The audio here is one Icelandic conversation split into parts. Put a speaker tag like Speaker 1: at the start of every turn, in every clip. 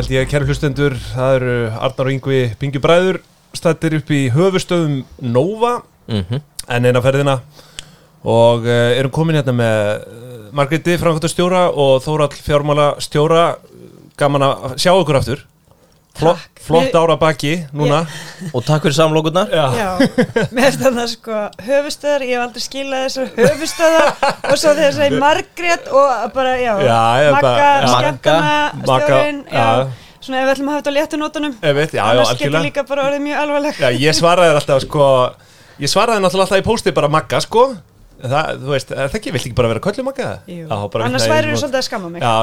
Speaker 1: held ég, kæru hlustendur, það eru Arnar og Yngvi Bingi Bræður stættir upp í höfustöðum Nova
Speaker 2: Mhm.
Speaker 1: en eina ferðina. Og uh, erum komin hérna með uh, Margréti, framkvæmtastjóra og Þórald fjármála stjóra gaman að sjá okkur aftur Flott,
Speaker 3: Takk.
Speaker 1: flott ára baki núna
Speaker 2: Og takk fyrir samlokurnar
Speaker 3: mér finnst það sko höfustöðar, ég hef aldrei skilað þessar höfustöðar og svo þegar segir Margrét og bara, já,
Speaker 1: Já, ég já.
Speaker 3: skemmtana, já. svona ef við ætlum að hafa þetta á léttu nótunum,
Speaker 1: Ég veit, já, já,
Speaker 3: annars getur líka bara orðið mjög alvarleg.
Speaker 1: Já, ég svaraði alltaf sko Ég svaraði náttúrulega alltaf í pósti bara Magga sko Það, þú veist, það ekki, vilt ekki bara vera köllu Magga?
Speaker 3: Jú.
Speaker 1: Já, bara
Speaker 3: Annars væri þú svolítið að skamma mig.
Speaker 1: Já,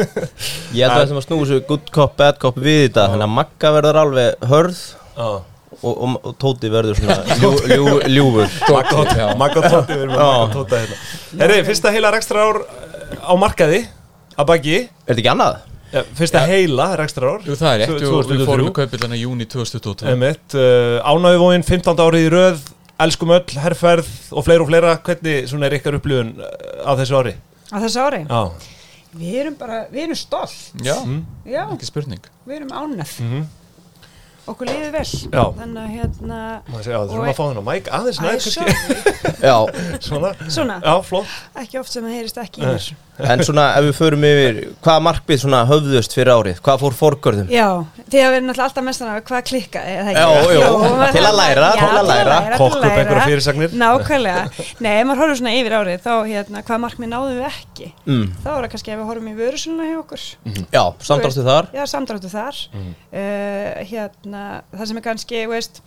Speaker 2: Ég held að þetta að snúi svo good cop, bad cop við þetta Þannig að Magga verður alveg hörð
Speaker 1: já
Speaker 2: og, og, og Tóti verður svona ljú, ljú, ljúfur
Speaker 1: Magga og- Tóti,
Speaker 2: Já.
Speaker 1: Magga og Tóta hérna Herri, fyrsta heila rekstra ár á markaði að baki
Speaker 2: Er þetta ekki annað?
Speaker 1: ja, Fyrsta heila rekstra ár
Speaker 4: Jú, það er rétt, við fórum
Speaker 1: 2023.
Speaker 4: í kaupillana í júni 2022
Speaker 1: Einmitt, uh, Ánæðuvóin, 15. árið í röð Elskum öll, herrferð og fleira og fleira. Hvernig svona er ykkar upplifun uh, á þessu ári?
Speaker 3: Á þessu ári,
Speaker 1: Já,
Speaker 3: við erum bara, við erum stolt,
Speaker 4: Já,
Speaker 3: já,
Speaker 4: ekki spurning.
Speaker 3: Við erum ánæð,
Speaker 1: Mhm.
Speaker 3: okkur líður vel,
Speaker 1: Já.
Speaker 3: þannig að hérna,
Speaker 1: segja, það er að fá hennar mæk aðeins
Speaker 3: Æ,
Speaker 1: nær
Speaker 3: svo,
Speaker 1: kannski.
Speaker 2: Já,
Speaker 1: Svona,
Speaker 3: svona,
Speaker 1: já, flott.
Speaker 3: Ekki oft sem það heyrist ekki í mér.
Speaker 2: En svona ef við förum yfir Hvaða markmið svona höfðust fyrir árið? Hvað fór fórgörðum?
Speaker 3: Já, því að við erum náttúrulega alltaf mestan af hvað klikkaði, eða ekki?
Speaker 2: Já,
Speaker 3: maður-
Speaker 2: til að læra,
Speaker 3: Já,
Speaker 2: til að læra.
Speaker 1: Kokka
Speaker 3: til
Speaker 1: upp einhverja fyrirsagnir.
Speaker 3: Nákvæmlega, nei, ef maður horfður svona yfir árið þá, hérna, hvað markmið náðum við ekki
Speaker 2: Mm.
Speaker 3: þá er það kannski ef við horfum í vörusöluna hjá okkur
Speaker 2: Já, samdrástu þar
Speaker 3: Já, samdráttu þar uh, hérna, það sem er kannski, veist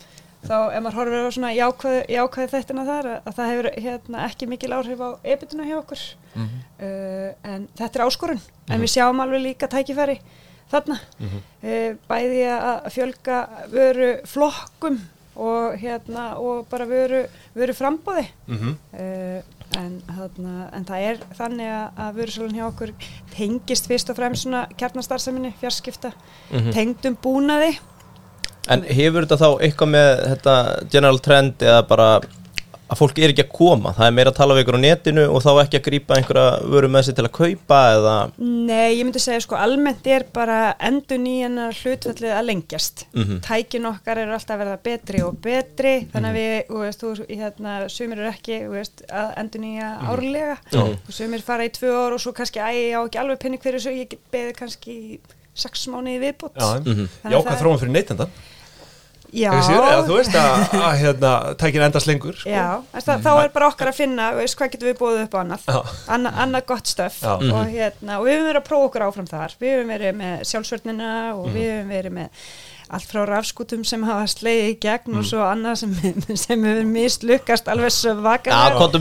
Speaker 3: þá ef maður horfir á svona jákvæð, jákvæð þættina þar að, að það hefur hérna, ekki mikil áhrif á ebituna hjá okkur. Uh, en þetta er áskorun. En við sjáum alveg líka tækifæri þarna. Uh, bæði að fjölga vöru flokkum og hérna og bara vöru, vöru frambóði
Speaker 1: Mhm.
Speaker 3: uh, en, þarna, en það er þannig að, vörusölun hjá okkur tengist fyrst og fremst svona kjarnastarseminni, fjarskipta tengdum búnaði
Speaker 2: En hefur þetta þá eitthvað með þetta general trend eða bara að fólk er ekki að koma? Það er meira að tala við ykkur á netinu og þá ekki að grípa einhverja vöru með sig til að kaupa eða?
Speaker 3: Nei, ég myndi segja sko almennt er bara endur nýjana hlutfallið að lengjast.
Speaker 2: Mhm.
Speaker 3: tækin okkar eru alltaf að verða betri og betri þannig að við, þú veist, þú, hérna, sumir eru ekki veist, að endur nýja árlega. Og sumir fara í tvö ár og svo kannski æ, ég á ekki alveg pinni hverju svo ég beði kannski í sex viðbútt
Speaker 1: Já,
Speaker 3: Þannig að
Speaker 1: jákvæð þróun fyrir neytenda eða, Þú veist að, að hérna, tækin endast lengur? Sko.
Speaker 3: Já, þess að, þá er bara okkar að finna veist, hvað getum við búið upp á annað. Anna, annað gott stöf og, hérna, og við höfum verið að prófa okkur áfram þar. Við höfum verið með sjálfsvörnina og við höfum verið með allt frá rafskútum sem hafa slegið í gegn og svo annað sem, sem hefur mislukkast alveg svo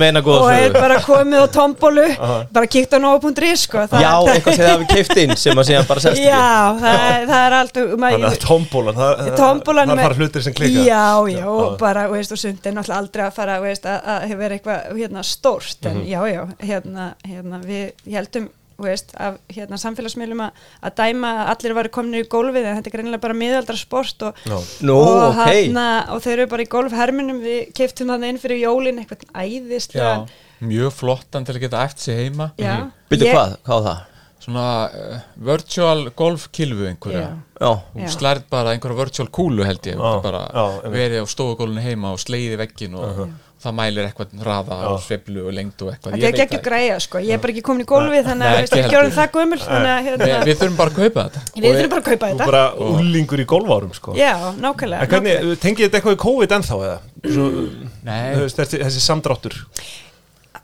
Speaker 2: eina góða
Speaker 3: og er bara komið á tombólu bara kíkt á nóg.is sko. Það-
Speaker 2: Já, eitthvað sem það hafi keift inn sem að síðan bara sest
Speaker 3: Já, það, er- það er allt
Speaker 1: Þannig að tombólan Það
Speaker 3: Tombólan
Speaker 1: það
Speaker 3: með-
Speaker 1: fara hlutir sem klika
Speaker 3: Já, já, og bara, veist, og sumt er náttúrulega aldrei að fara, veist, að, að vera eitthvað, hérna, stórt, en já, já, hérna, hérna, við heldum, veist, af, hérna, samfélagsmiðlum að, að dæma að allir varu kominir í gólfið, en þetta er greinilega bara miðaldra sport og,
Speaker 1: Já.
Speaker 2: Nú,
Speaker 3: og,
Speaker 2: ok
Speaker 3: hérna, og þau eru bara í gólfherminum, við keiftum þannig inn fyrir jólin, eitthvað æðislega.
Speaker 4: Mjög flottan til að geta æft sig heima
Speaker 3: Já.
Speaker 2: Byrju
Speaker 3: Ég-
Speaker 2: hvað, hvað það?
Speaker 4: Svona uh, virtual golf kilvu einhverja
Speaker 3: Já.
Speaker 2: Já,
Speaker 3: Já.
Speaker 4: slærð bara einhverja virtual kúlu held ég
Speaker 1: Já,
Speaker 4: og bara
Speaker 1: já,
Speaker 4: verið á stofugólunni heima og sleiði veggin og það mælir eitthvað raða og sveiflu og lengd og eitthvað
Speaker 3: Þetta er ekki
Speaker 4: það
Speaker 3: græja, sko, ég er bara ekki komin í gólfið, þannig
Speaker 4: Nei,
Speaker 3: að, orðin
Speaker 4: heldur.
Speaker 3: það gömul, þannig að,
Speaker 4: Við,
Speaker 3: hérna,
Speaker 4: við þurfum bara að kaupa þetta
Speaker 3: við þurfum bara að kaupa
Speaker 1: Þú
Speaker 3: þetta.
Speaker 1: bara úlingur í golfárum sko.
Speaker 3: Já, nákvæmlega.
Speaker 1: En hvernig, tengið þetta eitthvað í COVID ennþá eða?
Speaker 4: Nei,
Speaker 1: þú veist, þessi, þessi samdráttur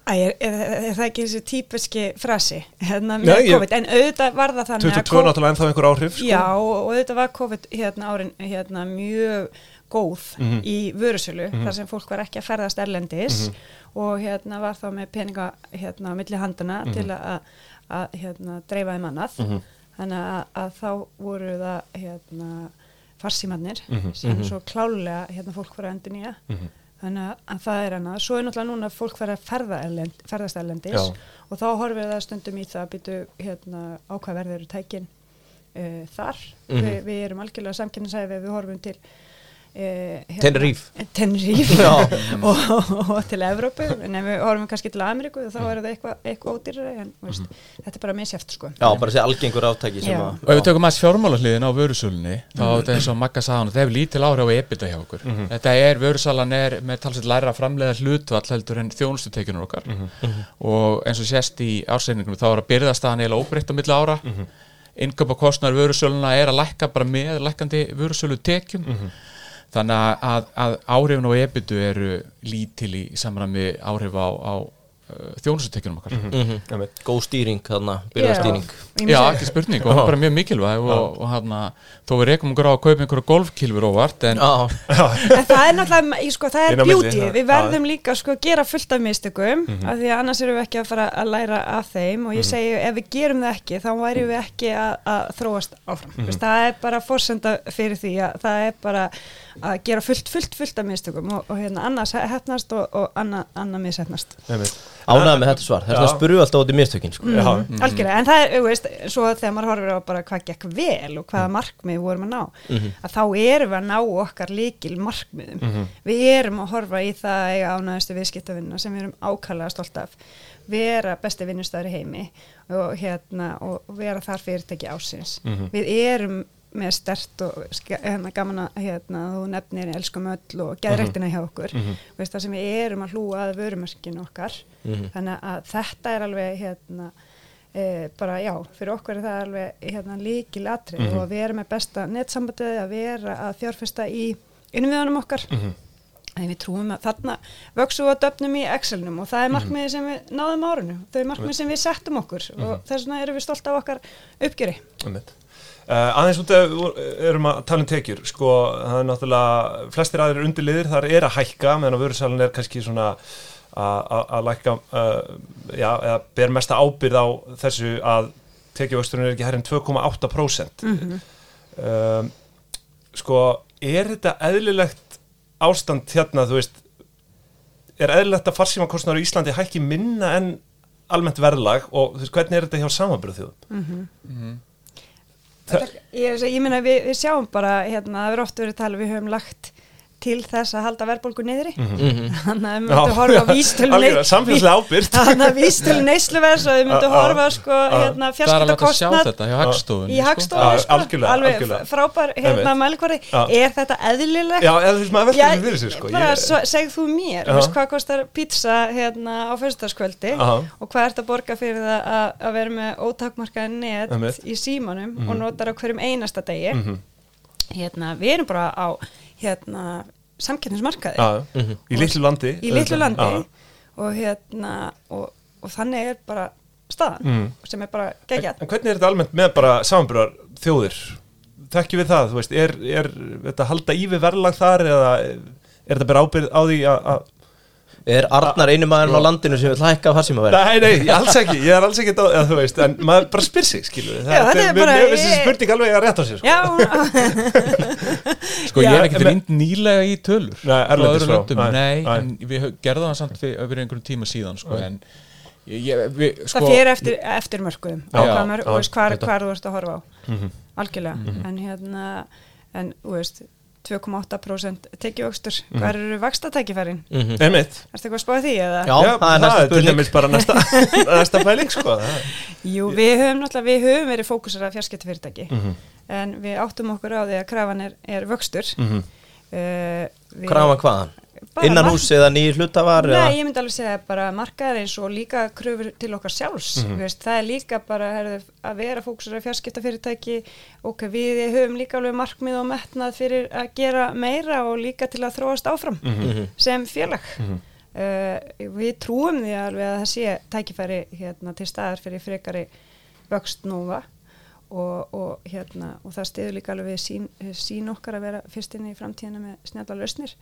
Speaker 3: Æ, er, er, er það ekki þessi típiski frasi hérna,
Speaker 1: Nei,
Speaker 3: með
Speaker 1: ég-
Speaker 3: COVID, en auðvitað var það þannig
Speaker 1: 22 náttúrulega ennþá einhver áhrif sko.
Speaker 3: Já, og auðvitað var COVID hérna árin hérna mjög góð
Speaker 1: Mhm.
Speaker 3: í vörusölu þar sem fólk var ekki að ferðast erlendis og hérna var þá með peninga hérna á milli handana
Speaker 1: Mhm.
Speaker 3: til að, að hérna dreifa þeim annað þannig að, að þá voru það hérna farsímannir
Speaker 1: Mhm.
Speaker 3: sem svo klálega hérna fólk var að endur nýja þannig að, að það er annað svo er náttúrulega núna að fólk fara að ferða erlend, ferðast erlendis
Speaker 1: Já.
Speaker 3: og þá horfir það stundum í það að býtu hérna á hvað verður tækin uh, þar
Speaker 2: Mhm.
Speaker 3: Vi, við erum algjörlega samkynnsæfi ef við horfum til hérna-
Speaker 2: Tenerife.
Speaker 3: Tenerife. Og, og til Evrópu en ef við horfum kannski til Ameríku þá er það eitthvað eitthva ódýrari en veist, þetta er bara misjæft sko.
Speaker 2: Já, bara þessi algengur áttæki sem
Speaker 3: Já.
Speaker 2: að
Speaker 4: Og ef við tökum aðeins fjármálahliðin á vörusölunni þá er þetta eins og Magga sagði hann það hefur lítil áhrif á EBITDA hjá okkur. Þetta er, vörusalan er með talsett læra framleiða hlutvall heldur en þjónustutekinur okkar. Og eins og sést í árseiningunum þá er að byrðastaðan eiginlega óbreytt á milli ára. Mm -hmm. kostnar vörusöluna er að lækka bara með lækkandi vörusölu tekjum þannig að, að, áhrifin á EBITDA eru lítil í samræmi áhrif á, á uh, þjónustutekinum okkar.
Speaker 1: Einmitt.
Speaker 2: góð stýring, þarna, byrðastýring
Speaker 3: Ég
Speaker 4: Já, ekki spurning og bara mjög mikilvæg og, og hann þó við rekum okkur á að kaupa einhverja golfkilfur óvart en
Speaker 2: Já,
Speaker 3: En það er náttúrulega, sko, það er
Speaker 1: það-
Speaker 3: við verðum líka sko að gera fullt af mistökum, af því að annars erum við ekki að fara að læra af þeim og ég segi ef við gerum það ekki, þá væri við ekki að, að þróast áfram. Mm það er bara fórsenda fyrir því að það er bara að gera fullt, fullt, fullt af mistökum og, og hérna annars hefnast og, og annað anna mishefnast.
Speaker 1: Einmitt.
Speaker 2: ánægða með þetta svar Þess að
Speaker 1: Já.
Speaker 2: spurðu alltaf út í mistökin sko.
Speaker 1: Já,
Speaker 3: Mm. Algjörlega, en það er, þú veist, svo þegar maður horfir á bara hvað gekk vel og hvaða markmið vorum að ná, að þá erum við að ná okkar líkil markmiðum. Við erum að horfa í það að eiga ánæðustu viðskiptavinna sem við erum ákallega stolt af, vera besti vinnustæður í heimi og, hérna, og vera þar fyrirtæki ásins. Við erum með stert og hérna, gaman að hérna, þú nefnir elskum öll og geðræktina hjá okkur. Veist, það sem við erum að hlúa að vörumarkinu okkar. Þannig að þetta er alveg hérna, e, bara já, fyrir okkur er það alveg hérna, líkil atrið og við erum með besta netsambandið að vera að fjárfesta í innviðanum okkar. En við trúum að þarna vöksu og döfnum í Excelnum og það er markmiði sem við náðum á árinu, þau er markmiði sem við settum okkur og þess vegna erum við stolt af okkar uppgjöri.
Speaker 1: Einmitt. Uh, aðeins út við erum að tala um tekjur sko, það er náttúrulega flestir aðrir undirliðir þar er að hækka meðan að vörusalun er kannski svona að- að að lækka uh, já, eða ber mesta ábyrð á þessu að tekjuvöxturinn er ekki herrin 2,8% um, sko er þetta eðlilegt ástand hérna þú veist er eðlilegt að farsímakostnar í Íslandi hækki minna en almennt verðlag og þú veist hvernig er þetta hjá samanbyrðu þjóðum
Speaker 3: Ég, ég meina við, við sjáum bara hérna, það verður oft verið tala við höfum lagt til þess að halda verðbólgu niðri þannig að við myndum horfa á vístölu neysluverðs og við myndum
Speaker 1: Já, já.
Speaker 3: horfa sko hérna fjarskiptakostnad í
Speaker 4: sko.
Speaker 3: hagstofu sko, alveg frábær hérna
Speaker 1: Já.
Speaker 3: er þetta eðlilegt?
Speaker 1: Já, eða þú veist, maður þessu fyrir sig sko.
Speaker 3: bara segð þú mér,
Speaker 1: Já.
Speaker 3: þú veist hvað kostar pizza hérna á fyrstaskvöldi og hvað ert að borga fyrir það að, að vera með ótakmarkaði net í símanum
Speaker 1: Mhm.
Speaker 3: og notar á hverjum einasta degi hérna, við erum bara á hérna, samkeppnismarkaði
Speaker 1: Já, já. í litlu landi
Speaker 3: í litlu landi og hérna og, og þannig er bara staðan
Speaker 1: Mhm.
Speaker 3: sem er bara
Speaker 1: En,
Speaker 3: geggjað
Speaker 1: en hvernig er þetta almennt með bara samanbyrðar þjóðir? Þekkjum við það, veist, er, er þetta halda í við verðlag þar eða er þetta bara ábyrð á því að
Speaker 2: Er Arnar einu maðurinn á landinu sem vil hækka farsímaverð?
Speaker 1: Nei, nei, alls ekki, ég er alls ekki að, þú veist, en maður bara spyr sig, skilur við
Speaker 3: Já, þetta er bara-
Speaker 1: Mér finnst þessi spurning alveg að rétta á sig, sko.
Speaker 3: Já,
Speaker 4: Sko ég er ekkert
Speaker 1: en-
Speaker 4: reynd nýlega í tölur
Speaker 1: Nei, erlendis
Speaker 4: öðrum
Speaker 1: frá. Nei,
Speaker 4: nei,
Speaker 1: nei.
Speaker 4: en við gerðum það samt fyrir, einhverjum tíma síðan sko, en ég, við, sko,
Speaker 3: það fyrir eftir, eftir mörgum og hvað,
Speaker 1: já,
Speaker 3: veist, hvar,
Speaker 4: þetta.
Speaker 3: hvar þú ert að horfa á.
Speaker 1: Mhm.
Speaker 3: algjörlega. En hérna en þú veist 2,8% tekjuvöxtur hvað eru vakstatækifærin?
Speaker 2: Mhm.
Speaker 1: Einmitt
Speaker 3: Erstu eitthvað að spáða því eða?
Speaker 2: Já, það er næsta spurning.
Speaker 1: dæmis bara næsta, næsta pæling, sko það er-
Speaker 3: Jú, við höfum náttúrulega, við höfum verið fókusar af fjarskiptafyrirtæki
Speaker 1: Mhm.
Speaker 3: en við áttum okkur á því að krafan er, er vöxtur
Speaker 1: Mhm.
Speaker 3: uh, við-
Speaker 2: Krafa hvaðan? Innan hús eða nýjir hlutafar?
Speaker 3: Nei, ég myndi alveg segja bara markaðar eins og líka kröfur til okkar sjálfs mm veist, það er líka bara herðu, að vera fókusur af fjarskiptafyrirtæki ok, við höfum líka alveg markmið og metnað fyrir að gera meira og líka til að þróast áfram
Speaker 2: Mhm.
Speaker 3: sem félag
Speaker 1: Mhm.
Speaker 3: uh, við trúum því alveg að það sé tækifæri hérna, til staðar fyrir frekari vöxt núva og, og, hérna, og það stiður líka alveg sín, sín okkar að vera fyrst inn í framtíðina með snjalla lausnir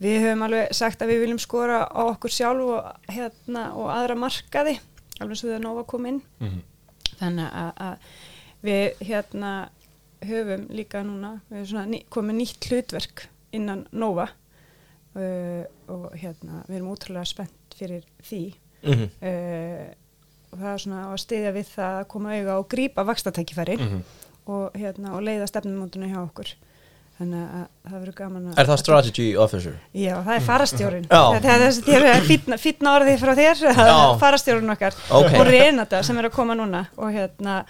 Speaker 3: við höfum alveg sagt að við viljum skora á okkur sjálf og, hérna, og aðra markaði alveg svo þegar Nova kom inn
Speaker 1: Mhm.
Speaker 3: þannig að, að við hérna höfum líka núna við erum ný, komið nýtt hlutverk innan Nova uh, og hérna við erum útrúlega spennt fyrir því
Speaker 2: Mhm.
Speaker 3: uh, og það er svona að stiðja við það að koma auga og grípa vakstatækifæri
Speaker 1: Mhm.
Speaker 3: og, hérna, og leiða stefnumótuna hjá okkur þannig að það verður gaman að
Speaker 2: Er það strategy officer?
Speaker 3: Já, það er farastjórin
Speaker 2: Já.
Speaker 3: Það er er fínna orðið frá þér farastjórin okkar
Speaker 2: Ok.
Speaker 3: og Renata sem er að koma núna og hérna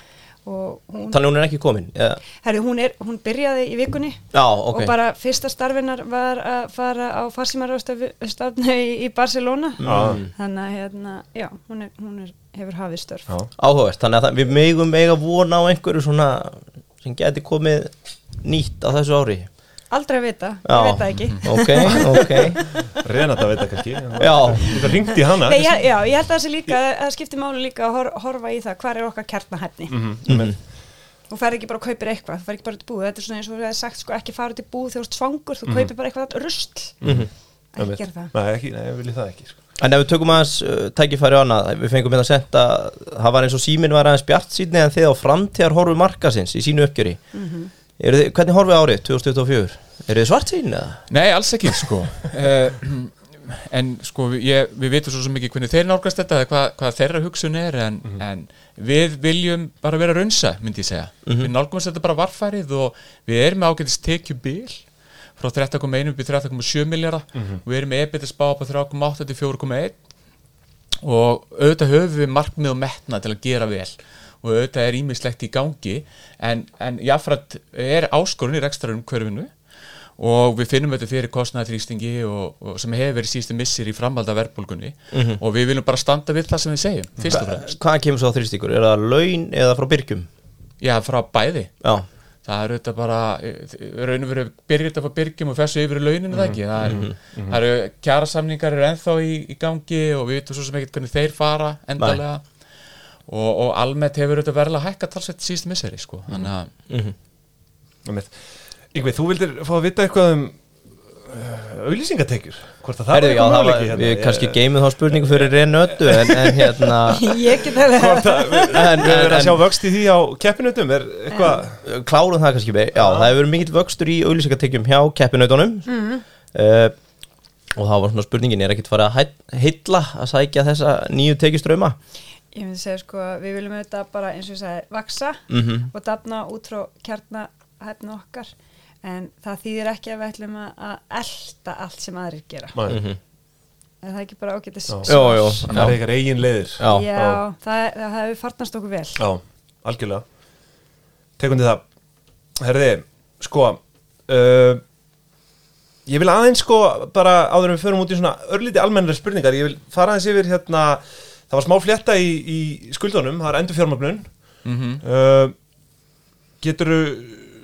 Speaker 3: og hún,
Speaker 2: Þannig hún er ekki komin? Ja.
Speaker 3: herri, hún, er, hún byrjaði í vikunni
Speaker 2: Já, ok
Speaker 3: og bara fyrsta starfinnar var að fara á farsimarastafnu í, í Barcelona
Speaker 1: Já.
Speaker 3: þannig að hérna, já, hún, er, hún er, hefur hafið störf
Speaker 1: Já.
Speaker 2: Áhugavert, þannig að það, við megum eiga vona á einhverju svona sem geti komið nýtt á þessu ári.
Speaker 3: Aldrei að vita,
Speaker 2: Já.
Speaker 3: ég veit það ekki.
Speaker 2: Ok, ok.
Speaker 1: Renata veit það kannski.
Speaker 2: Já.
Speaker 1: Þetta ringt í hana.
Speaker 3: Nei, ég, já, ég held að það sé líka, það skiptir máli líka að hor, horfa í það, hvað er okkar kjarnahæfni?
Speaker 1: Mhm.
Speaker 3: þú fer ekki bara að kaupir eitthvað, þú fer ekki bara í búð. Þetta er svona eins og við hefði sagt, sko, ekki fara út í búð þegar þú ert svangur,
Speaker 1: Mhm.
Speaker 3: þú kaupir bara eitthvað rusl. Ekki gera það.
Speaker 1: Nei, ekki, nei, ég vilja það ekki sko.
Speaker 2: En ef við tökum aðeins uh, tækifæri á annað, við fengum hérna að senda, það var eins og síminn var aðeins bjart síðan en þið á framtíðar horfu markasins í sínu uppgjöri. Mm þið, hvernig horfið árið 2024? Eru þið svart sín eða?
Speaker 4: Nei, alls ekki sko uh, En sko ég, við vitum svo, mikið hvernig þeir nálgast þetta eða hvað, hvað þeirra hugsun er en, en við viljum bara vera raunsa myndi ég segja Við nálgumast þetta bara varfærið og við erum ágætist tekju bil frá 13,1 upp í 13,7 miljardar og við erum með ebit að spá upp á 3,8 til 4,1 og auðvitað höfum við markmið og metna til að gera vel. Og auðvitað er ímislegt í gangi. En, en jáfnframt er áskorun í rekstrarum hverfinu og við finnum þetta fyrir kostnæðaþrýstingi og, og sem hefur verið síðustu missir í framhalda verðbólgunni. Og við viljum bara standa við það sem við segjum fyrst og fremst,
Speaker 2: Hvað kemur svo á þrýstíkur? Er það laun eða frá byrgjum?
Speaker 4: já frá bæði.
Speaker 2: Já,
Speaker 4: það er auðvitað bara raun og verið byrjir þetta frá byrgjum og fessu yfir launinu það ekki? Það, er, það eru kjærasamningar eru ennþá í, í gangi og við veitum svo sem ekkert hvernig þeir fara endalega og, og almennt hefur auðvitað verið að hækka talsett síðustu misseri sko. þannig að
Speaker 1: Yngvi, þú vildir fá að vita eitthvað um auðlýsingatekjur Hvort að það
Speaker 2: Herðu, já,
Speaker 1: eitthvað möguleiki hérna?
Speaker 2: við kannski geymum þá spurningu fyrir Renötu en, en hérna
Speaker 3: ég get
Speaker 1: að við
Speaker 2: En-
Speaker 1: við
Speaker 2: en-
Speaker 1: að sjá vöxt í því á keppinutum Er eitthvað
Speaker 2: klárum það kannski með, já, það hefur verið mikill vöxtur í auðlýsingatekjum hjá keppinautunum mm. og það var svona spurningin, er ekkert farið að heilla að sækja þessa nýju tekjuströma
Speaker 3: ég myndi segja sko við viljum auðvitað bara eins og ég sagði vaksa
Speaker 2: Mhm.
Speaker 3: og dafna út frá kjarnahæfni okkar en það þýðir ekki að við ætlum að að elta allt sem aðrir gera.
Speaker 1: Nei,
Speaker 3: en það er ekki bara
Speaker 2: jó,
Speaker 1: Það er eitthvað eigin leiðir.
Speaker 2: Já,
Speaker 3: Já, það, það hefur farnast okkur vel.
Speaker 1: Já, algjörlega. Tekundi það. Herði, sko uh, Ég vil aðeins sko bara áður en við förum út í svona örlíti almennari spurningar Ég vil fara aðeins yfir hérna Það var smá flétta í, í skuldunum Það er endur fjármögnun
Speaker 4: mm
Speaker 1: uh, Getur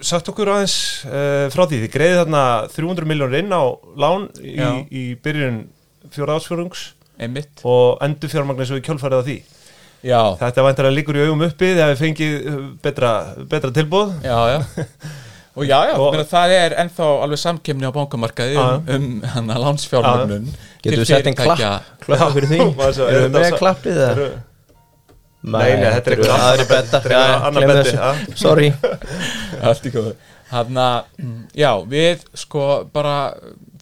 Speaker 1: sagt okkur aðeins uh, frá því. Þið greiði þarna 300 miljónur inn á lán í, í byrjun fjóra ásfjörungs
Speaker 4: einmitt.
Speaker 1: og endur fjármögnun svo í kjálfærið á því.
Speaker 4: Já,
Speaker 1: Þetta væntar að líkur í augum uppi þegar við fengið uh, betra, betra tilbúð
Speaker 4: já, já. Og já, já,
Speaker 1: Og-
Speaker 4: það er ennþá alveg samkemni á bankamarkaði um, um hana lánsfjármögnun
Speaker 2: Getur við sett einn klapp, klapp fyrir því? Erum við með klappið það?
Speaker 1: Nei, nei, þetta er eitthvað
Speaker 2: aðri betta.
Speaker 1: betti, ja.
Speaker 2: Sorry
Speaker 4: allt í góðu hann að, já, við sko bara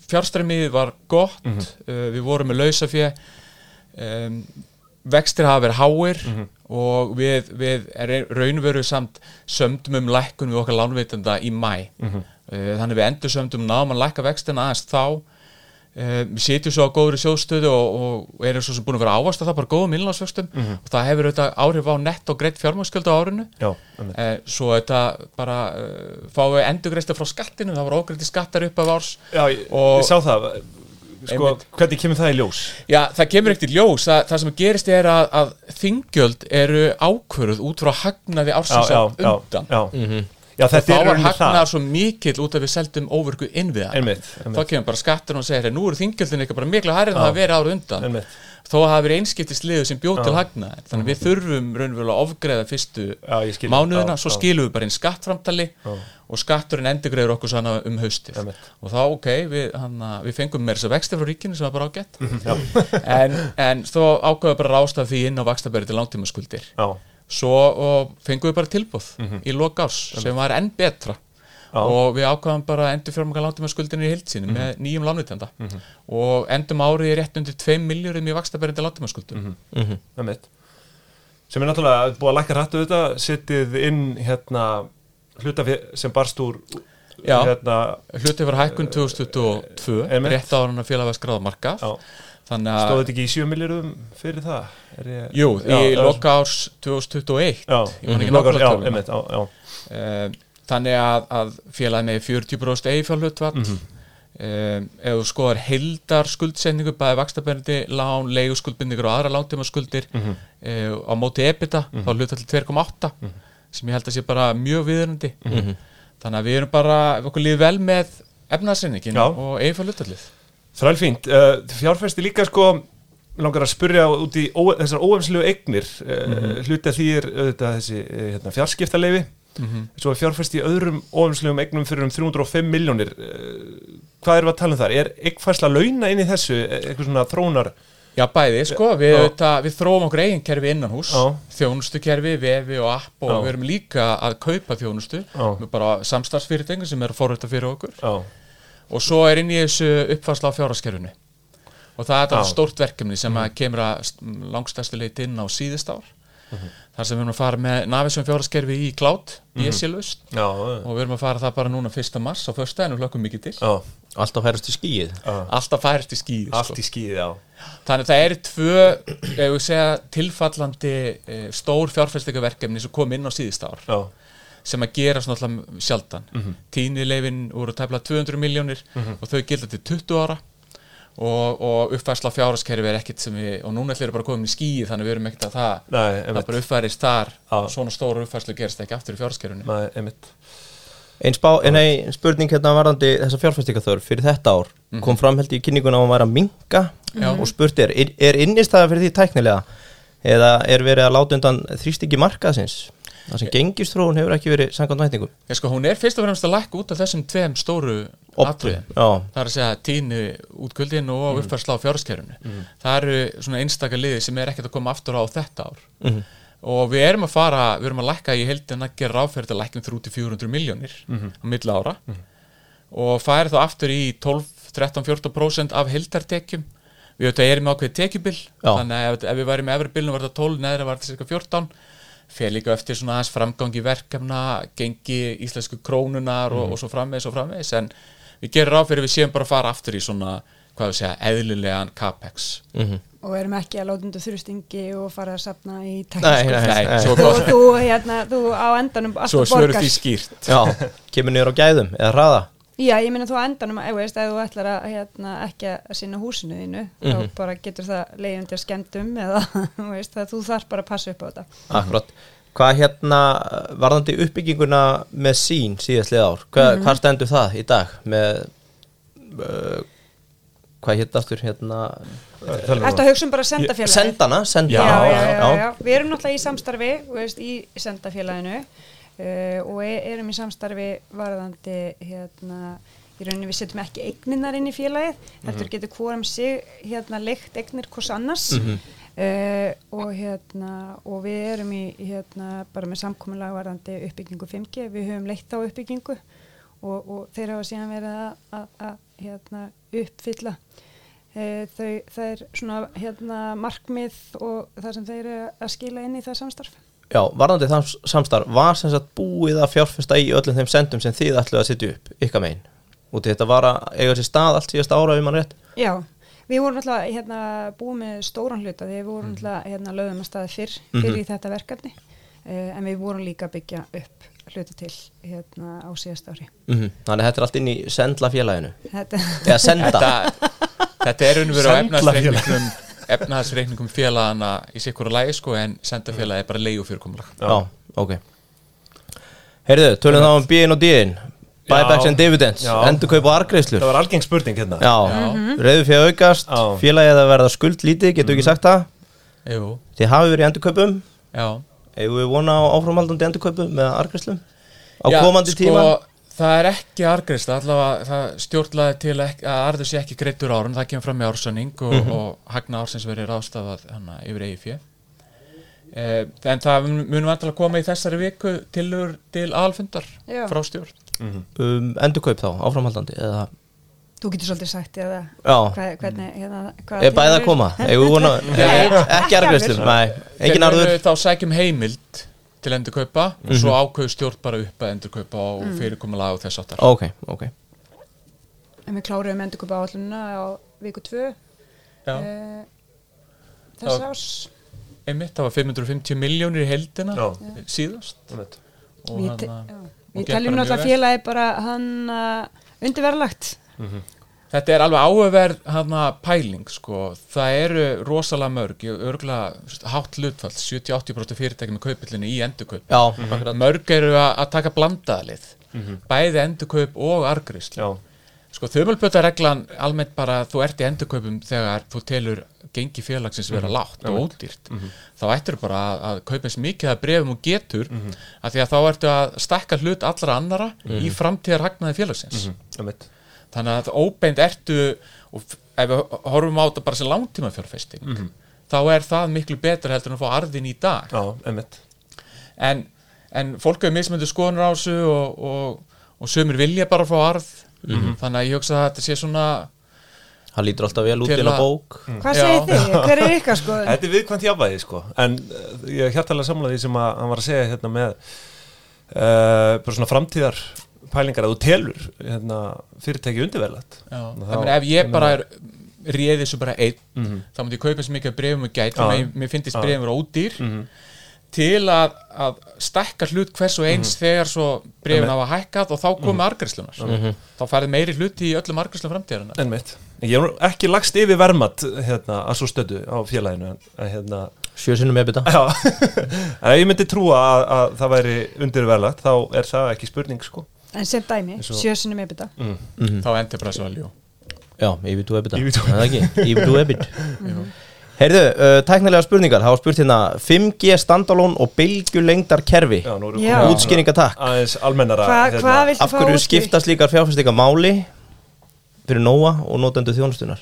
Speaker 4: fjárstræmið var gott
Speaker 1: Mhm.
Speaker 4: uh, við vorum með lausafjö um, vextir hafa verið háir
Speaker 1: Mhm.
Speaker 4: og við, við er raunveru samt sömdum um lækkun við okkar lánveitenda í mæ
Speaker 1: Mhm.
Speaker 4: uh, þannig við endur sömdum náðum að lækka vextina aðeins þá við sitjum svo á góðri sjóðstöðu og, og erum svo sem búin að vera ávast að það bara góðum innlánsvöxtum
Speaker 1: Mhm.
Speaker 4: og það hefur auðvitað áhrif á nett og greitt fjármagsköldu á árinu
Speaker 1: Já.
Speaker 4: Eh, svo þetta bara uh, fáum við endurgreista frá skattinu það var ógreiti skattar upp af árs
Speaker 1: Já, ég,
Speaker 4: Og-
Speaker 1: ég sá það Sko,
Speaker 4: Einmitt.
Speaker 1: hvernig kemur það í ljós?
Speaker 4: já, það kemur ekkert í ljós það, það sem gerist er að, að þingjöld eru ákvöruð út frá hagnaði ársins á undan
Speaker 1: já,
Speaker 2: Mhm.
Speaker 1: já
Speaker 4: og
Speaker 1: þetta
Speaker 4: þá var hagnaðar svo mikill út af við seldum óverku innviða. Þá kemur bara skattur og segir nú eru þinggjöldin eitthvað bara miklu hærri en
Speaker 1: Já.
Speaker 4: það verið ára undan.
Speaker 1: Einmitt.
Speaker 4: Þó hafi verið einskiptis liðu sem bjóð til
Speaker 1: Já.
Speaker 4: hagnaðar þannig við þurfum raunverulega að ofgreða fyrstu
Speaker 1: Já,
Speaker 4: mánuðina,
Speaker 1: Já,
Speaker 4: svo
Speaker 1: já.
Speaker 4: skilum við bara inn skattframtali
Speaker 1: Já.
Speaker 4: og skatturinn endurgreður okkur svona um haustið.
Speaker 1: Einmitt.
Speaker 4: og þá ok, við, hana, við fengum meira þess að vexti frá ríkinu sem var bara ágætt.
Speaker 1: Já,
Speaker 4: en, en þó ákveða bara að rásta því inn á vaxtabæri til langtímaskuldir.
Speaker 1: Já,
Speaker 4: svo og fengum við bara tilbúð í lok árs sem var enn betra.
Speaker 1: Já,
Speaker 4: og við ákveðum bara að endur fjármaka langtímaskuldinu í hildsinu með nýjum lánutenda og endum árið í rétt undir 2 miljórum í vaxtabæri til langtímaskuldum
Speaker 2: Mhm.
Speaker 1: einmitt. Sem er náttúrulega búið að lækka rættu þetta setið inn hérna hlutafér sem barst úr hérna,
Speaker 4: hluti var hækkun 2022
Speaker 1: Einmitt.
Speaker 4: rétt ára hann að félag var skráða marka
Speaker 1: já,
Speaker 4: þannig
Speaker 1: stóð
Speaker 4: að
Speaker 1: þetta ekki í 7 miljórum fyrir það? Er ég,
Speaker 4: jú,
Speaker 1: Já,
Speaker 4: í loka árs 2021
Speaker 1: Já,
Speaker 4: Ég man ekki
Speaker 1: mhm, lokar-
Speaker 4: nákvæmlega
Speaker 1: já.
Speaker 4: Eh, þannig að, að félagi með 40% eigifjárhlutfall mm -hmm. ef þú skoðar heildar skuldsetningu, bæði vakstabærandi lán, leiguskuldbindingur og aðra lántíma skuldir
Speaker 1: Mhm.
Speaker 4: á móti ebita þá hluta til 2,8 sem ég held að sé bara mjög viðrandi þannig að við erum bara, við okkur líður vel með efnaðsreyningin
Speaker 1: Já.
Speaker 4: og eigifjárhlutfallið
Speaker 1: Þrælfínt, uh, fjárfæsti líka sko langar að spurja út í þessar óefnslegu eignir. Uh, hluti að því er auðvitað þessi uh, hérna, fjarskiptaleifi svo er fjárfæsti í öðrum óefnslegum eignum fyrir um 305 miljónir hvað erum við að tala um þar? Er eignfærsla launa inn í þessu, eitthvað svona þrónar
Speaker 4: Já, bæði, sko, við, auðvitað, við þróum okkur eigin kerfi innan hús, þjónustukerfi, vefi og app og
Speaker 1: Já.
Speaker 4: við erum líka að kaupa þjónustu.
Speaker 1: Já.
Speaker 4: með bara samstarfsfyrirtækjum sem eru forrötta fyrir okkur.
Speaker 1: Já,
Speaker 4: og svo er inn í þessu uppfærsla á fjáraskerfinu og það er þetta stórt verkefni sem að kemur að langstæstu leit inn á síðust ár. Þar sem við erum að fara með Navisum fjáraskerfi í cloud,
Speaker 1: Mhm.
Speaker 4: í SLust
Speaker 1: já,
Speaker 4: og við erum að fara það bara núna 1. mars á föstudaginn og hlökkum mikið til.
Speaker 1: Já,
Speaker 2: Alltaf færast í skíið
Speaker 4: alltaf færist í skýð
Speaker 1: allt í skíði, já.
Speaker 4: Þannig að það eru tvö, við segja, tilfallandi e, stór fjárfæstingaverkefni sem kom inn á síðust ár.
Speaker 1: Já,
Speaker 4: sem að gera svona sjaldan. Mm -hmm. Tínileifin voru tæpla 200 miljónir og þau gilda til 20 ára. Og, og uppfærsla fjáraskerfi er ekkit sem við, og núna ætlum við bara komin í skíi þannig við erum ekkit að það,
Speaker 1: nei,
Speaker 4: það bara uppfærist þar,
Speaker 1: Já.
Speaker 4: svona stóra uppfærslu gerist ekki aftur í
Speaker 1: einmitt.
Speaker 2: Einn nei, spurning hérna varðandi þessa fjárfæstingaþörf fyrir þetta ár. Kom fram held í kynninguna að hann væri að minka
Speaker 4: Já.
Speaker 2: og spurt er, er, er innistæða fyrir því tæknilega? Eða er verið að láta undan þrýstingi markaðsins það sem gengistrúun hefur ekki verið samkvæmt vætningum
Speaker 4: Ég sko, hún er fyrst og fremst að lækka út af þessum tveim stóru atriðum. Það er að segja tíni útgöldin og uppfærsla á fjáraskerfinu. Það eru svona einstaka liði sem er ekkert að koma aftur á þetta ár. Og við erum að fara, við erum að lækka í heildin að gera ráðferð til að lækka um 300-400 miljónir á milli ára. Og færi þá aftur í 12, 13, 14% af heildartekjum. Við auðvitað erum ákveðið tekjubil, þannig að ef, við værim með efri bilinu var þetta 12, neðra var þetta cirka 14 fer líka eftir svona aðeins framgangi verkefna, gengi íslensku krónunar og, og svo framvegis og framvegis en við gerum ráð fyrir við séum bara að fara aftur í svona, hvað við segja, eðlilegan capex.
Speaker 3: Og erum ekki að láta undir þrjustingi og fara að sapna í
Speaker 2: Nei,
Speaker 3: teknísku
Speaker 2: nei.
Speaker 4: Nei, svo,
Speaker 3: og þú, hérna, þú á endanum
Speaker 4: svo
Speaker 3: alltaf
Speaker 4: svörum
Speaker 3: borgar
Speaker 4: því skýrt.
Speaker 2: Já, kemur niður á gæðum eða hraða
Speaker 3: Já, ég meina þú á endanum, veist, ef þú ætlar að hérna, ekki að sinna húsinu þínu þá bara getur það leiðin til skemmtum eða þú veist, þú þarf bara að passa upp á þetta.
Speaker 2: Akkurat Hvað hérna, varðandi uppbygginguna með sín síðastlið ár, Hva, hvað stendur það í dag með uh, hvað hérna aftur hérna
Speaker 3: að hugsa um bara sendafélagi?
Speaker 2: Sendana, senda
Speaker 3: já,
Speaker 1: Já,
Speaker 3: já, já, já, Við erum náttúrulega í samstarfi þú veist, í sendafélaginu uh, og e erum í samstarfi varðandi hérna, í rauninni við setjum ekki eigninnar inn í félagið heldur getur hvorum sig hérna leikt eignir hvers annars. Uh, og hérna og við erum í hérna bara með samkomulega varðandi uppbyggingu 5G við höfum leitt á uppbyggingu og, og þeir hafa síðan verið að, hérna, uppfylla. E, þau, það er svona hérna, markmið og það sem þeir eru að skila inn í það samstarf
Speaker 2: Já, varðandi samstarf var sem sagt búið að fjárfesta í öllum þeim sendum sem þið ætluð að setja upp, ykkar megin? Í þetta var að eiga sér stað allt síðast ára um hann rétt?
Speaker 3: Já, við vorum alltaf hérna, búið með stóran hluta því við vorum alltaf hérna, lögum að staði fyrr fyrir í þetta verkefni e, en við vorum líka að byggja upp hluta til hérna, á síðast ári.
Speaker 2: Mm Þannig að þetta er allt inn í sendla félaginu
Speaker 3: Þetta,
Speaker 2: Eða senda?
Speaker 4: Þetta, þetta er og veru á
Speaker 1: Sendla
Speaker 4: efnaðsreikningum félagana í sikkur lægi sko en sendafélagi er bara leigu fyrirkomulag
Speaker 2: Já, ok. Heyrðu, tölum þá um B-in og D-in Buybacks
Speaker 1: Já.
Speaker 2: and dividends,
Speaker 1: Já.
Speaker 2: endurkaup og argreislur
Speaker 1: Það var algeng spurning hérna.
Speaker 2: Já, reyðu fyrir aukast. Félagið að verða skuld lítið, getur ekki sagt það?
Speaker 4: Jú,
Speaker 2: Þið hafi verið í endurkaupum?
Speaker 4: Já.
Speaker 2: Eigum við vona á áframhaldandi endurkaupum með argreislum á
Speaker 4: Já,
Speaker 2: komandi
Speaker 4: sko,
Speaker 2: tíma
Speaker 4: Það er ekki argreist allavega það stjórnlaði til ekki, að arður sé ekki greittur árun, það kemur fram með ársanning og,
Speaker 2: Mhm.
Speaker 4: og hagna ársins verið ráðstafað hana, yfir eigi fjö eh, en það mun- munum vantilega koma í þessari viku tilur til alfundar
Speaker 3: Já.
Speaker 4: frá stjórn.
Speaker 2: Um, Endurkaup þá, áframhaldandi eða,
Speaker 3: þú getur svolítið sagt eða?
Speaker 2: Já,
Speaker 3: hvað, hvernig hérna, hvað
Speaker 2: er bæði að koma ekki. Nei, engin arður.
Speaker 4: þá sækjum heimild til endurkaupa og svo ákveður stjórn bara upp að endurkaupa og fyrirkomulega og þess áttar
Speaker 2: Ok, ok.
Speaker 3: En við kláruðum endurkupa áallununa á viku 2
Speaker 4: Já.
Speaker 3: uh, þess
Speaker 4: Já.
Speaker 3: ás
Speaker 4: einmitt, það var 550 miljónir í heldina
Speaker 1: Já.
Speaker 4: síðast. Og
Speaker 3: við, við teljum náttúrulega félagi bara hann uh, undirverlagt
Speaker 4: Þetta er alveg áhugaverð hana, pæling sko. það eru rosalega mörg ég örgulega hátt hlutfall 70-80% fyrirtæki með kaupillinu í endurkaup
Speaker 2: Já,
Speaker 4: Mhm.
Speaker 2: akkurat.
Speaker 4: Mörg eru að að taka blandaðalið bæði endurkaup og argrislu
Speaker 1: Já,
Speaker 4: sko þumulbötareglan almennt bara þú ert í endurkaupum þegar þú telur gengi félagsins vera lágt og ódýrt. Þá ættir bara að, að kaupa eins mikið að brefum og getur af því að þá ertu að stakka hlut allra annara í framtíðar hagnaði félagsins.
Speaker 1: Einmitt.
Speaker 4: Þannig að óbeint ertu og ef við horfum á þetta bara sem langtíma fjárfesting þá er það miklu betra heldur en að fá arðin í dag
Speaker 1: Já, einmitt.
Speaker 4: en, en fólk hefur mismöndu skoðunar á þessu og, og, og sömur vilja bara fá arð þannig að ég hugsa að þetta sé svona
Speaker 2: Það lítur alltaf vel út
Speaker 4: Til að-
Speaker 2: bók
Speaker 3: hvað
Speaker 4: Já.
Speaker 3: segir þið? hver er ykkar sko?
Speaker 1: Þetta er viðkvæmt jafnvægi sko en uh, ég er hjartalega samlaði því sem að hann var að segja hérna með uh, bara svona framtíðar pælingar að þú telur hérna, fyrirtæki
Speaker 4: meina ef ég bara er réði þessu bara einn
Speaker 1: Mhm.
Speaker 4: þá myndi ég kaupa svo mikið brefum og gæt
Speaker 1: Já.
Speaker 4: mér, mér finnst
Speaker 1: Já.
Speaker 4: brefum ódýr.
Speaker 1: Mhm.
Speaker 4: til að, að stekka hlut hvers og eins þegar svo brefin hafa hækkað og þá komi argræslunar þá færði meiri hluti í öllum argræslum framtíðarinnar.
Speaker 1: En mitt, ég hef ekki lagst yfir vermat hérna, að svo stödu á félaginu að, hérna,
Speaker 2: Sjö sinnum ebita
Speaker 1: já, en ef ég myndi trúa að, að það væri undirverðlætt þá er það ekki spurning sko
Speaker 3: en sem dæmi,
Speaker 1: og-
Speaker 3: sjösunum ebita
Speaker 4: þá endur bara svo alveg
Speaker 2: Já, yfir tú ebita
Speaker 1: Yfir tú-
Speaker 2: Það er ekki, yfir tú ebit Heyrðu, uh, tæknilega spurningar. Það var spurt hérna 5G standalone og bylgjulengdar kerfi
Speaker 1: Já, nú erum
Speaker 3: Já.
Speaker 1: við
Speaker 2: Útskýringa takk.
Speaker 1: aðeins almennara
Speaker 3: Hva,
Speaker 1: hérna,
Speaker 3: hvað
Speaker 2: Af hverju
Speaker 3: útskýrt?
Speaker 2: skipta slíkar fjárfæstinga máli fyrir Nóa og notendu þjónustunar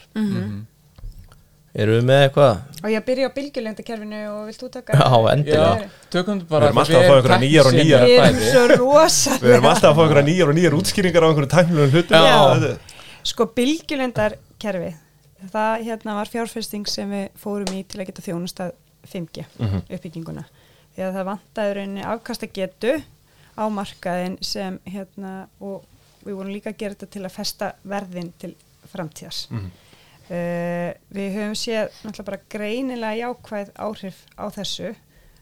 Speaker 2: Erum við með eitthvað?
Speaker 3: og ég byrja á bylgjulengdakerfinu og vilt þú taka
Speaker 2: Já, endilega.
Speaker 4: Já, tökum
Speaker 1: Við
Speaker 4: bara
Speaker 1: erum alltaf að fá einhverjar nýjar og nýjar.
Speaker 3: við erum svo rosalega
Speaker 1: Við erum alltaf að fá einhverja nýjar og nýjar útskýringar á einhverju tæknilegum hlutum
Speaker 3: Já.
Speaker 1: Þetta-
Speaker 3: Sko bylgjulöndarkerfi það hérna var fjárfesting sem við fórum í til að geta þjónustað 5G uppbygginguna því að það vantaði rauninni afkasta getu á markaðin sem hérna og við vorum líka að gera þetta til að festa verðin til framtíðas uh, við höfum séð náttúrulega bara greinilega jákvæð áhrif á þessu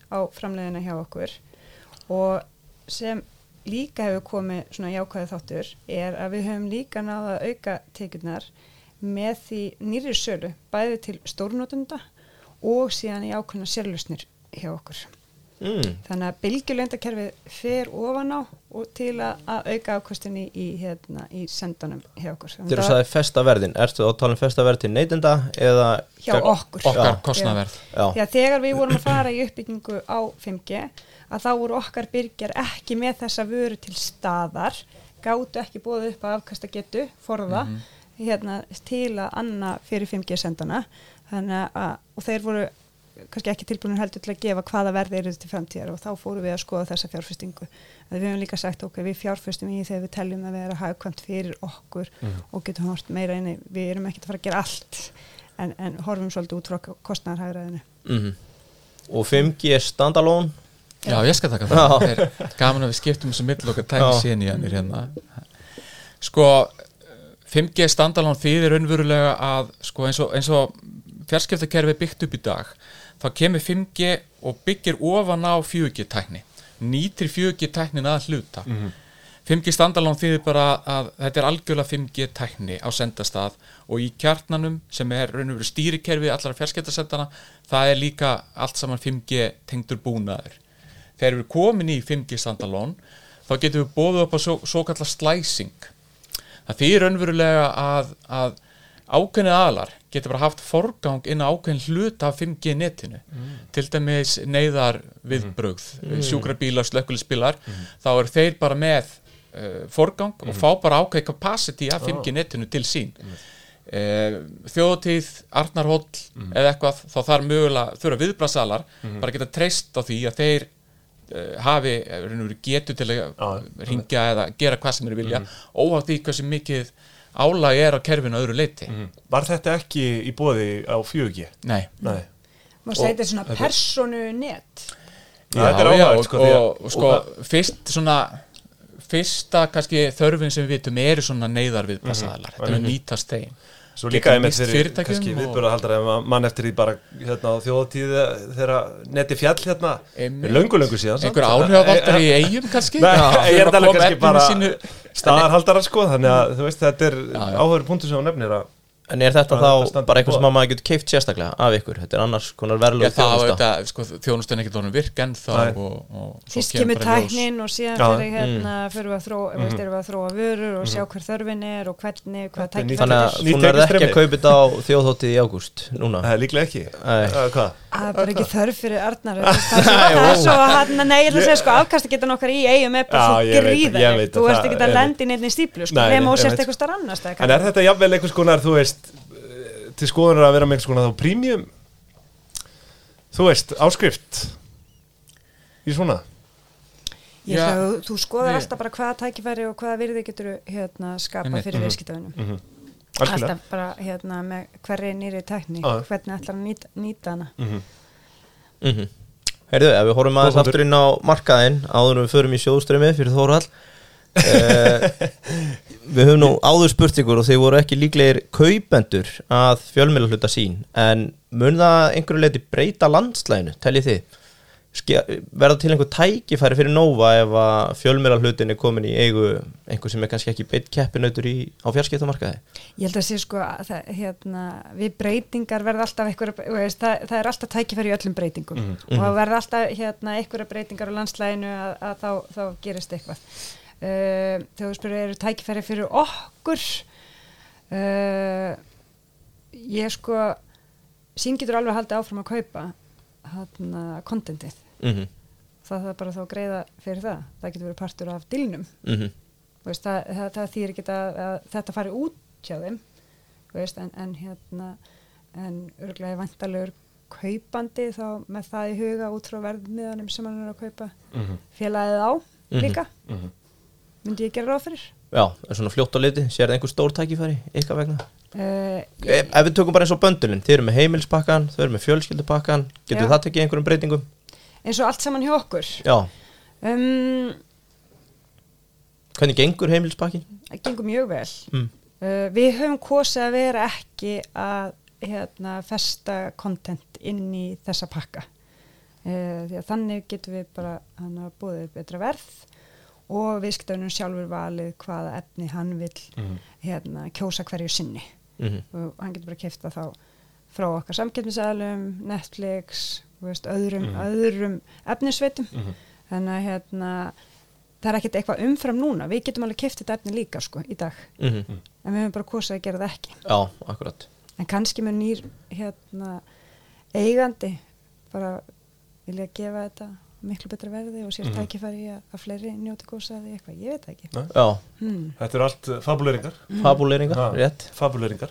Speaker 3: á framleiðina hjá okkur og sem líka hefur komið svona jákvæði þáttur er að við höfum líka náða auka tekjurnar með því nýri sölu bæði til stórnotunda og síðan í ákveðna sérlusnir hjá okkur.
Speaker 2: Mm.
Speaker 3: Þannig að bylgjulöndakerfið fer ofan á og til að, að auka afkostinni í, hérna, í sendanum hjá okkur. Þannig
Speaker 2: Þegar þú
Speaker 3: að
Speaker 2: sagði festa verðin, ertu að tala um festa verð til neytenda eða
Speaker 3: hjá okkur.
Speaker 4: okkar
Speaker 2: Já.
Speaker 4: kostnaverð
Speaker 2: Já,
Speaker 3: að þegar við vorum að fara í uppbyggingu á 5G að þá voru okkar byrgjar ekki með þessa vöru til staðar gátu ekki búið upp að afkasta getu forða hérna, til að anna fyrir 5G sendana þannig að og þeir voru kannski ekki tilbúinir heldur til að gefa hvaða verði eru til framtíðar og þá fórum við að skoða þessa fjárfestingu. Við höfum líka sagt ok, við fjárfestum í þegar við teljum að vera hagkvæmt fyrir okkur og getum hort meira inni við erum ekkert að fara að gera allt en, en horfum svolítið út frá kostnæðarhægraðinu
Speaker 2: mm Og 5G standalone?
Speaker 4: Já, ég skal taka það. Það er gaman að við skiptum þessu mill okkar tæmi síðan í hannir hérna. Sko 5G standalón þýðir raunverulega að sko, eins og, eins og fjarskiptakerfi er byggt upp í dag þá kemur 5G og byggir ofan á 4G tækni. Nýtir 4G tæknin að hluta. 5G standalón þýðir bara að þetta er algjörlega 5G tækni á sendastað og í kjarnanum sem er raunverulega stýrikerfi allara fjarskiptasendana það er líka allt saman 5G tengdur búnaður. Þegar við komin í 5G standalón þá getum við bóðið upp á svo, svo kallar slicing. Það þýr raunverulega að, að ákveðni aðlar getur bara haft forgang inn á ákveðin hlut af 5G netinu. Til dæmis neyðar viðbrögð mm. sjúkrabílar, slökkulisbílar þá eru þeir bara með uh, forgang og fá bara ákveði capacity af 5G netinu til sín. Uh, þjóðtíð, Arnarhóll eða eitthvað, þá þarf mögulega þurfa viðbrasalar bara geta treyst á því að þeir hafi eh, raun og veru getu til að ringja eða gera hvað sem þeir vilja óháð því hversu mikið álag er á kerfinu að öðru leiti
Speaker 1: Var þetta ekki í bóði á 4G?
Speaker 4: Nei,
Speaker 1: Nei.
Speaker 3: Má segja þetta er svona personu net
Speaker 1: Já, þetta er áhugavert, sko, að-
Speaker 4: og, og sko, fyrst svona fyrsta kannski þörfin sem við vitum eru svona neyðar við passaðalar, þetta er nýtast þeim
Speaker 1: Svo líka einmitt fyrir kannski
Speaker 4: og-
Speaker 1: viðbjörða haldar ef mann eftir því bara hérna á þjóðatíði þegar neti fjall hérna.
Speaker 4: Einmitt.
Speaker 1: löngu löngu síðan
Speaker 4: einhver áhrifavaldar í eigum kannski?
Speaker 1: Nei, ég er alveg kannski bara staðarhaldara sko þannig að þú veist þetta er áhugur punktur sem hún nefnir að
Speaker 2: En er þetta
Speaker 1: þetta
Speaker 2: þá
Speaker 1: standi
Speaker 2: bara eitthvað sem að maður getur keift sérstaklega af ykkur? Þetta er annars konar
Speaker 4: Já,
Speaker 2: verðlug þjónusta
Speaker 4: þetta, sko, þjónustun ekkert honum virk og svo
Speaker 3: Fyrst
Speaker 4: kemur
Speaker 3: tæknin og síðan
Speaker 1: Já.
Speaker 3: fyrir hérna fyrir við að þróa, mm -hmm. við að þróa vörur og sjá hver þörfin er og hvernig, hvað
Speaker 1: Þetta er
Speaker 2: Þannig
Speaker 3: er.
Speaker 2: að þú nærði ekki að kaupa þetta á þjóðhóttið í ágúst núna
Speaker 1: er líklega ekki
Speaker 2: Nei.
Speaker 1: Hvað?
Speaker 3: Það er bara ekki þörf fyrir Arnar þú veist, Það er svo- hann, nei, ég ætla að segja sko afkasta getan okkar í eigum er bara svo
Speaker 1: veit
Speaker 3: Þú
Speaker 1: að
Speaker 3: ert ekki að lendi inn í stíplu sko, nema og sérst eitthvað starf annars
Speaker 1: En er þetta jafnvel einhvers konar þú veist til skoðunar að vera með einhvers konar þá premium þú veist áskrift í svona?
Speaker 3: Ég ætla að þú skoðar alltaf bara hvaða tækifæri og hvaða virði getur hérna, skapa fyrir viðskiptaunum
Speaker 1: algjörlega
Speaker 3: alltaf bara hérna, með hverri nýri tækni
Speaker 1: Já.
Speaker 3: hvernig ætlar að nýta, nýta hana
Speaker 1: Mhm.
Speaker 2: mm Heyrðu, ef við horfum aðeins aftur inn á markaðinn áður en við förum í sjóðströmi fyrir Þórhall uh, Við höfum nú áður spurt ykkur og þeir voru ekki líklegir kaupendur að fjölmiðla hluta sín en mun það einhverju leiti breyta landslæginu, teljið þið? Verða til einhver tækifæri fyrir Nova ef að fjölmiðla hlutin er komin í eigu einhver sem er kannski ekki beitt keppinautur í, á fjarskiptamarkaði?
Speaker 3: Ég held að sé sko að það, hérna, við breytingar verða alltaf einhverja, veist, það, það er alltaf tækifæri í öllum breytingum og það verða alltaf hérna, einhverja breytingar á landslæginu að, að þá, þá gerist eitthvað. Uh, þegar þú spyrir eru tækifæri fyrir okkur, uh, ég sko, sín getur alveg haldið áfram að kaupa kontentið.
Speaker 2: Mm -hmm.
Speaker 3: Það er bara þá að greiða fyrir það. Það getur verið partur af dilnum.
Speaker 2: Mm
Speaker 3: Þú veist, það, það, það þýr ekki að, að þetta fari út hjá þeim þú veist, en, en hérna en örgulega vantalegur kaupandi þá með það í huga út frá verðmiðanum sem hann er að kaupa
Speaker 1: Mhm.
Speaker 3: félagið á
Speaker 2: Mhm.
Speaker 3: líka
Speaker 1: Mhm.
Speaker 3: myndi ég gera ráð fyrir
Speaker 2: Já, er svona fljótt á liti, sér það einhver stór tækifæri ykkar vegna?
Speaker 3: uh,
Speaker 2: Ef, ef við tökum bara eins og böndulinn, þið eru með heimilspakkan, þau eru með fjölskyldupakkan, getur
Speaker 3: Já.
Speaker 2: það tekið einhverjum breytingum?
Speaker 3: eins og allt saman hjá okkur
Speaker 2: Já,
Speaker 3: um,
Speaker 2: hvernig gengur heimilspakkin?
Speaker 3: það gengur mjög vel
Speaker 2: Mm.
Speaker 3: uh, við höfum kosið að vera ekki að hérna, festa content inn í þessa pakka uh, þannig getum við bara hann að búið betra verð og viðskiptaunum sjálfur valið hvaða efni hann vil
Speaker 1: Mhm.
Speaker 3: hérna, kjósa hverju sinni
Speaker 2: Mm
Speaker 3: og hann getur bara kefta þá frá okkar samkeppnisælum, Netflix veist, öðrum,
Speaker 1: Mhm.
Speaker 3: öðrum efnisveitum
Speaker 1: Mhm.
Speaker 3: þannig að hérna, það er ekkert eitthvað umfram núna við getum alveg keft þetta efni líka sko, í dag
Speaker 2: -hmm.
Speaker 3: en við höfum bara kosið að gera það ekki
Speaker 2: Já, akkurat
Speaker 3: en kannski með nýr hérna, eigandi bara vilja gefa þetta miklu betra verði og sér
Speaker 1: Mhm.
Speaker 3: tækifæri að, að fleiri njóti að því eitthvað, ég veit ekki. Hmm.
Speaker 1: Þetta eru allt uh, fabuleringar.
Speaker 2: Fabuleringar,
Speaker 1: Ha.
Speaker 2: rétt.
Speaker 1: Fabuleringar.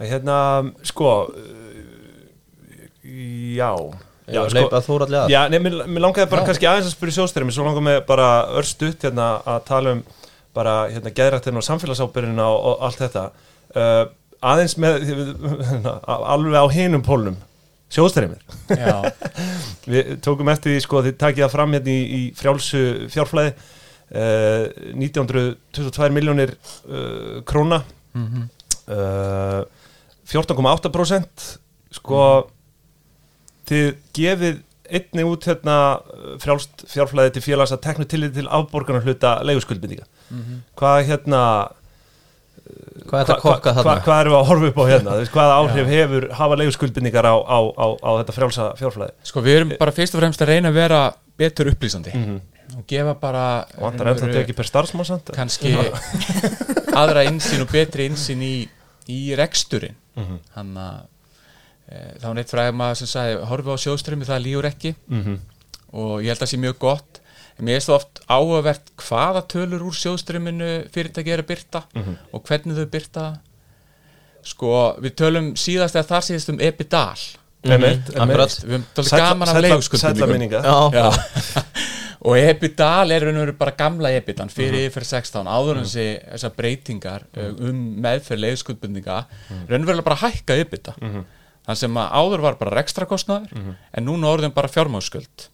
Speaker 1: Hérna, sko uh, Já.
Speaker 2: Já,
Speaker 1: sko,
Speaker 2: leipa Þóralli að.
Speaker 1: Já, nei, mér, mér langaði bara
Speaker 4: Já.
Speaker 1: kannski aðeins að spyrja sjóðstæri Mér svo langaði mig bara örstutt hérna að tala um bara hérna geðrættin og samfélagsábyrðina og, og allt þetta. Uh, aðeins með alveg á hinum pólnum sjóðstærimir
Speaker 4: Já,
Speaker 1: Við tókum eftir því sko þið takið það fram hérna í, í frjálsu fjárflæði uh, 1922 miljónir uh, króna.
Speaker 4: Mhm,
Speaker 1: uh, 14,8% sko þið gefið einni út hérna uh, frjálst fjárflæði til félags að teknu tillit til afborgarnar hluta leiguskuldbindinga
Speaker 4: mhm.
Speaker 1: hvað hérna
Speaker 2: Hvað er þetta
Speaker 1: hva-
Speaker 2: kokka
Speaker 1: hva-
Speaker 2: þarna?
Speaker 1: hvað erum við að horfa upp á hérna? Veist, hvaða áhrif hefur hafa leiguskuldbindingar á, á, á, á þetta frjálsa fjárflæði?
Speaker 4: Sko við erum bara fyrst og fremst að reyna að vera betur upplýsandi
Speaker 1: -hmm.
Speaker 4: og gefa bara
Speaker 1: vantar ennþá þetta ekki per starfsmann samt
Speaker 4: kannski aðra insýn og betri insýn í, í reksturinn.
Speaker 1: Mhm.
Speaker 4: hann að e, þá var neitt fræðum að sem sagði horfi á sjóðströmmi það lígur ekki.
Speaker 1: Mhm.
Speaker 4: og ég held að það sé mjög gott mér er svo oft áhugavert hvaða tölur úr sjóðströmminu fyrirtæki er að byrta
Speaker 1: Mhm.
Speaker 4: og hvernig þau byrta sko við tölum síðast eða þar síðast um ebidal
Speaker 2: Mhm, akkurat.
Speaker 4: við höfum tólið gaman af
Speaker 2: Já.
Speaker 4: og ebidal er raun og veru bara gamla ebidan fyrir yfir 16 áður en þessi þessar breytingar uh, um meðferð leiðskuldbundinga raun og veru bara hækka ebida
Speaker 1: Mhm.
Speaker 4: þannig sem áður var bara rekstrakostnaður en núna orðin bara fjármáskuld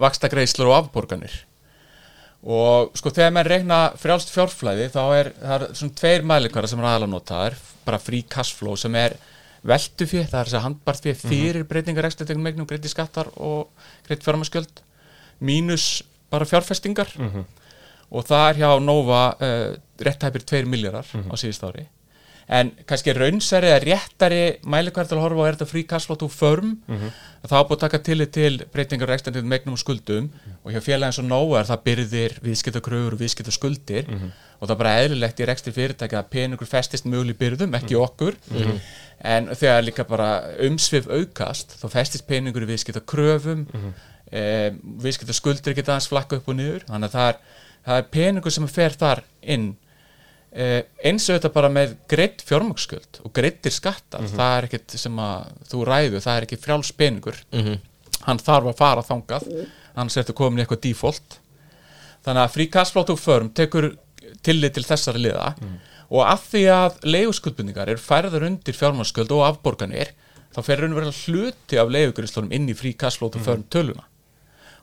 Speaker 4: vakstagreislur og afborganir. Og sko þegar maður regna frjálst fjárflæði þá er það er svona tveir mælikvara sem er aðalega notaðar bara free cash flow sem er veldu fyrir, það er þess að handbart fyrir fyrir breytingar ekstra tegum megnum, greiti skattar og greiti fjármaskjöld mínus bara fjárfestingar. Og það er hjá Nova uh, réttæpir 2 miljardar á síðust ári en kannski raunsari eða réttari mælikvært að horfa á er þetta frí cashflow to firm. Þá er búið að taka til til breytingar ekstra til megnum og skuldum. Og hjá félagin svo Nova er það byrðir viðskiptakröfur og viðskiptaskuldir og það er bara eðlilegt í rekstri fyrirtæki að peningur festist möguleg byrðum, ekki okkur. En þegar líka bara umsvið aukast þá festist peningur í viðskiptakröfum. Mm e, viðskiptaskuldir geta aðeins flakka upp og niður. Þannig að það er, það er peningur sem fer þar inn eins og þetta bara með greitt fjármaksskjöld og greittir skattar. Það er ekkit sem að þú ræðu það er ekki frjáls peningur. Hann þarf að fara þangað. Annars er þetta komin í eitthvað default. Þannig að flow to firm tekur tillit til þessari liða. Og af því að leiguskuldbindingar er færður undir fjármaksskjöld og afborganir þá fer raunverulega hluti af leigugurislunum inn í cash flow to firm töluna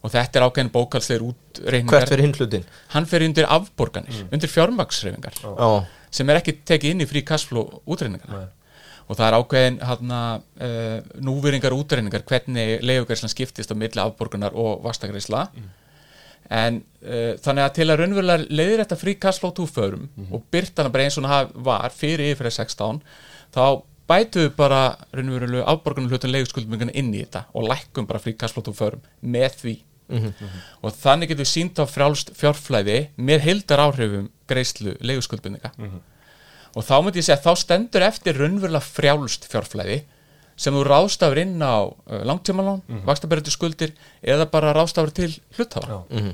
Speaker 4: og þetta er ákveðin bókalsleir útreikningar.
Speaker 2: Hvert fyrir hinn hlutin?
Speaker 4: hann fer undir afborganir, undir fjármaksreifingar
Speaker 2: Já,
Speaker 4: sem er ekki tekið inn í frí cashflow útreiningarna og það er ákveðin hana, uh, núveringar útreiningar hvernig leifugærslan skiptist á milli afborgunar og vastagreisla en uh, þannig að til að raunverulega leiðir þetta frí cashflow túförum og byrtana bara eins og það var fyrir yfir 16 þá bætu við bara raunverulega afborgunar hlutun leifuskuldmingana inn í þetta og lækkum bara frí cashflow túförum með því. Og þannig getum við sínt á frjálst fjárflæði með heildar áhrifum greiðslu leiguskuldbindinga og þá myndi ég segja að þá stendur eftir raunverulega frjálst fjárflæði sem þú ráðstafur inn á uh, langtímalán, mm -hmm. skuldir eða bara ráðstafur til hluthafa.
Speaker 1: Já.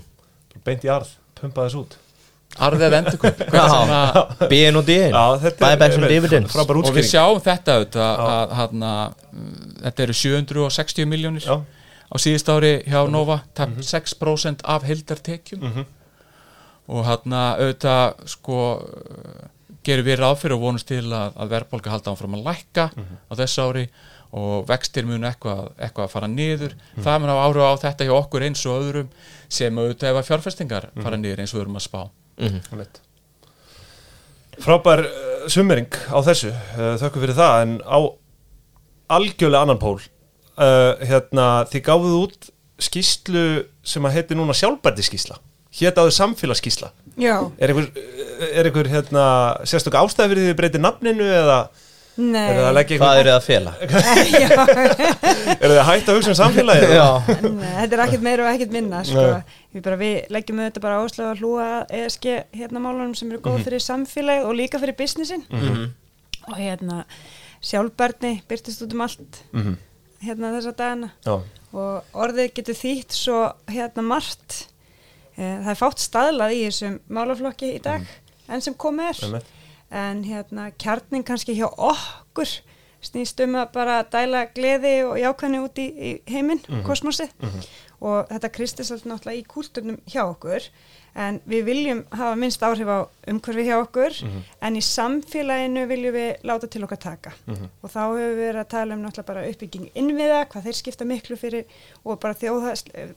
Speaker 1: beint í arð, pumpa þess út
Speaker 4: arðið
Speaker 1: þetta er-
Speaker 2: Buybacks and dividends.
Speaker 4: og við sjáum þetta að, þetta eru 760 miljónir á síðust ári hjá Nova tap 6% af heildartekjum. Og hann auðvitað sko gerum við ráð fyrir og vonumst til að, að verðbólka halda áfram að lækka á þessu ári og vextir mun eitthvað, eitthvað að fara niður. Það mun hafa áhrif á þetta hjá okkur eins og öðrum sem auðvitað ef að fjárfestingar fara niður eins og við erum að spá
Speaker 1: Einmitt. Frábær uh, summering á þessu. Uh, þökkum fyrir það. En á algjörlega annan pól. Uh, hérna, þið gáfuð út skýslu sem að heiti núna sjálfbærdi skýsla hétt áður samfélagsskýsla
Speaker 3: Já,
Speaker 1: er einhver, er einhver hérna, sérstök ástæði fyrir því þið breytir nafninu eða
Speaker 3: nei.
Speaker 1: Er það að leggja
Speaker 2: Hvað
Speaker 1: einhver,
Speaker 2: eru það að fela?
Speaker 1: er það að hætta að hugsa um samfélagið
Speaker 2: Já,
Speaker 3: Nei, þetta er ekkert meira og ekkert minna sko. við, bara, við leggjum auðvitað bara áslag að hlúa ESG hérna málunum sem eru góð
Speaker 1: Mhm.
Speaker 3: fyrir samfélag og líka fyrir businessin. Og hérna sjálfbarni byrtist út um allt
Speaker 1: Mhm.
Speaker 3: hérna þessa dagana.
Speaker 1: Já,
Speaker 3: og orðið getur þýtt svo hérna margt. Eh, það er fátt staðlað í þessum málaflokki í dag enn sem komið er. En hérna kjarnin kannski hjá okkur snýst um að bara dæla gleði og jákvæðni út í, í heiminn, kosmosið. Og þetta kristist alltaf náttúrulega í kúlturnum hjá okkur en við viljum hafa minnst áhrif á umhverfi hjá okkur. En í samfélaginu viljum við láta til okkar taka. Og þá hefur við verið að tala um náttúrulega bara uppbygging innviða, hvað þeir skipta miklu fyrir og bara,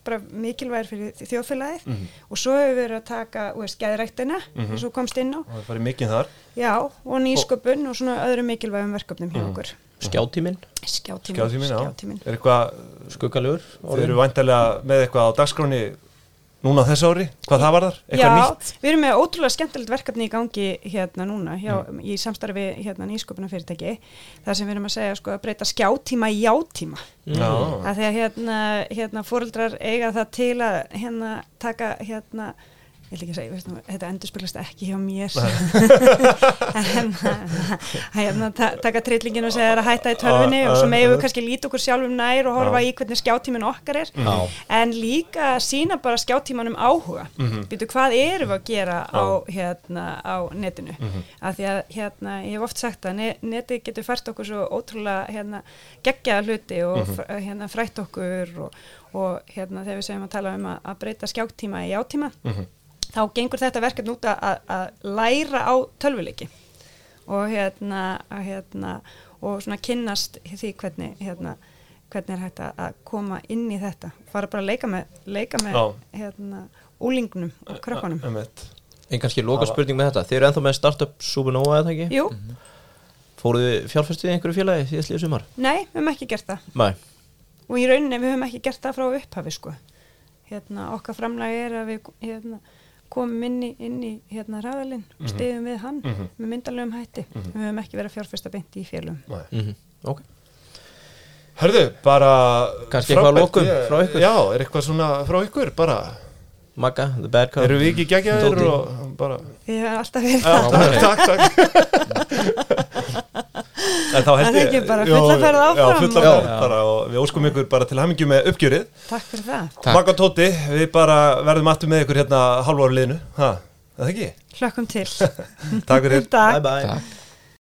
Speaker 3: bara mikilvægir fyrir þjóðfélagið. Og svo hefur við verið að taka, þú veist, geðræktina eins og þú komst inn á.
Speaker 1: Og það farið mikið þar.
Speaker 3: Já, og nýsköpun og svona öðrum mikilvægum verkefnum hjá okkur.
Speaker 2: skjátíminn,
Speaker 3: Skjátíminn.
Speaker 1: skjátíminn, já.
Speaker 3: skjátíminn.
Speaker 1: er eitthvað,
Speaker 2: skuggalegur
Speaker 1: þið eru væntalega með eitthvað á dagskráni núna á þessu ári, hvað það var þar
Speaker 3: Já,
Speaker 1: nýtt?
Speaker 3: við erum með ótrúlega skemmtilegt verkefni í gangi hérna núna hjá, í samstarfi hérna nýsköpuna fyrirtæki þar sem við erum að segja sko að breyta skjátíma í játíma.
Speaker 1: Já,
Speaker 3: Að því að hérna, hérna fóreldrar eiga það til að hérna taka hérna ég ætla ekki segja, nú, þetta endurspilast ekki hjá mér en hérna, ta taka trillingin og segja þér að hætta í tölvunni
Speaker 1: Ah,
Speaker 3: og svo
Speaker 1: ah.
Speaker 3: við kannski líta okkur sjálfum nær og horfa í hvernig skjátíminn okkar er en líka sína bara skjátímanum áhuga
Speaker 1: Mhm.
Speaker 3: býtu hvað erum við að gera á, hérna, á netinu
Speaker 1: Mhm.
Speaker 3: af því að hérna, ég hef oft sagt að ne netið getur fært okkur svo ótrúlega hérna, geggjaða hluti og
Speaker 1: Mhm.
Speaker 3: hérna, frætt okkur og, og hérna, þegar við segjum að tala um að, að breyta skjátíma í
Speaker 1: Mhm.
Speaker 3: Þá gengur þetta verkefn út að, að- að læra á tölvuleiki og hérna, að, hérna og svona kynnast því hvernig hérna, hvernig er hægt að, koma inn í þetta fara bara að leika með, leika með hérna, úlingnum og krökkunum
Speaker 1: Einmitt.
Speaker 2: En kannski loka spurning með þetta Þeir eru ennþá með startup Supernova eða ekki?
Speaker 3: Jú,
Speaker 2: Fóruðu fjárfestið í einhverju félagi síðastlíðu sumar?
Speaker 3: nei, við höfum ekki gert það
Speaker 2: Nei
Speaker 3: og í rauninni við höfum ekki gert það frá upphafi sko. hérna, okkar framlagi er að við hérna, komum inn í, inn í hérna ræðalinn og stiðum við hann
Speaker 1: Mhm.
Speaker 3: með myndalegum hætti. Við höfum ekki verið að fjárfesta beint í félum
Speaker 1: Nei.
Speaker 2: mm Ok.
Speaker 1: Hörðu, bara
Speaker 2: Kannski eitthvað
Speaker 1: Ég-
Speaker 2: frá ykkur?
Speaker 1: Já, er eitthvað svona frá ykkur? Bara
Speaker 2: Magga, the bad cop.
Speaker 1: Eru við ekki geggjaðir
Speaker 2: Tóti.
Speaker 1: og bara
Speaker 3: við höfum alltaf verið
Speaker 1: Já,
Speaker 3: það
Speaker 1: takk, takk,
Speaker 3: Er það
Speaker 1: ég
Speaker 3: ekki bara
Speaker 1: Jó,
Speaker 3: fulla ferð
Speaker 1: Já,
Speaker 3: áfram.
Speaker 1: fulla
Speaker 3: og-
Speaker 1: ferð bara og við óskum ykkur bara til hamingju með uppgjörið.
Speaker 3: Takk fyrir það.
Speaker 1: Magga og Tóti, við bara verðum aftur með ykkur hérna halváru liðinu. Ha, er það ekki?
Speaker 3: hlökkum til.
Speaker 1: Takk fyrir.
Speaker 3: Takk.
Speaker 2: Bye bye.
Speaker 4: Takk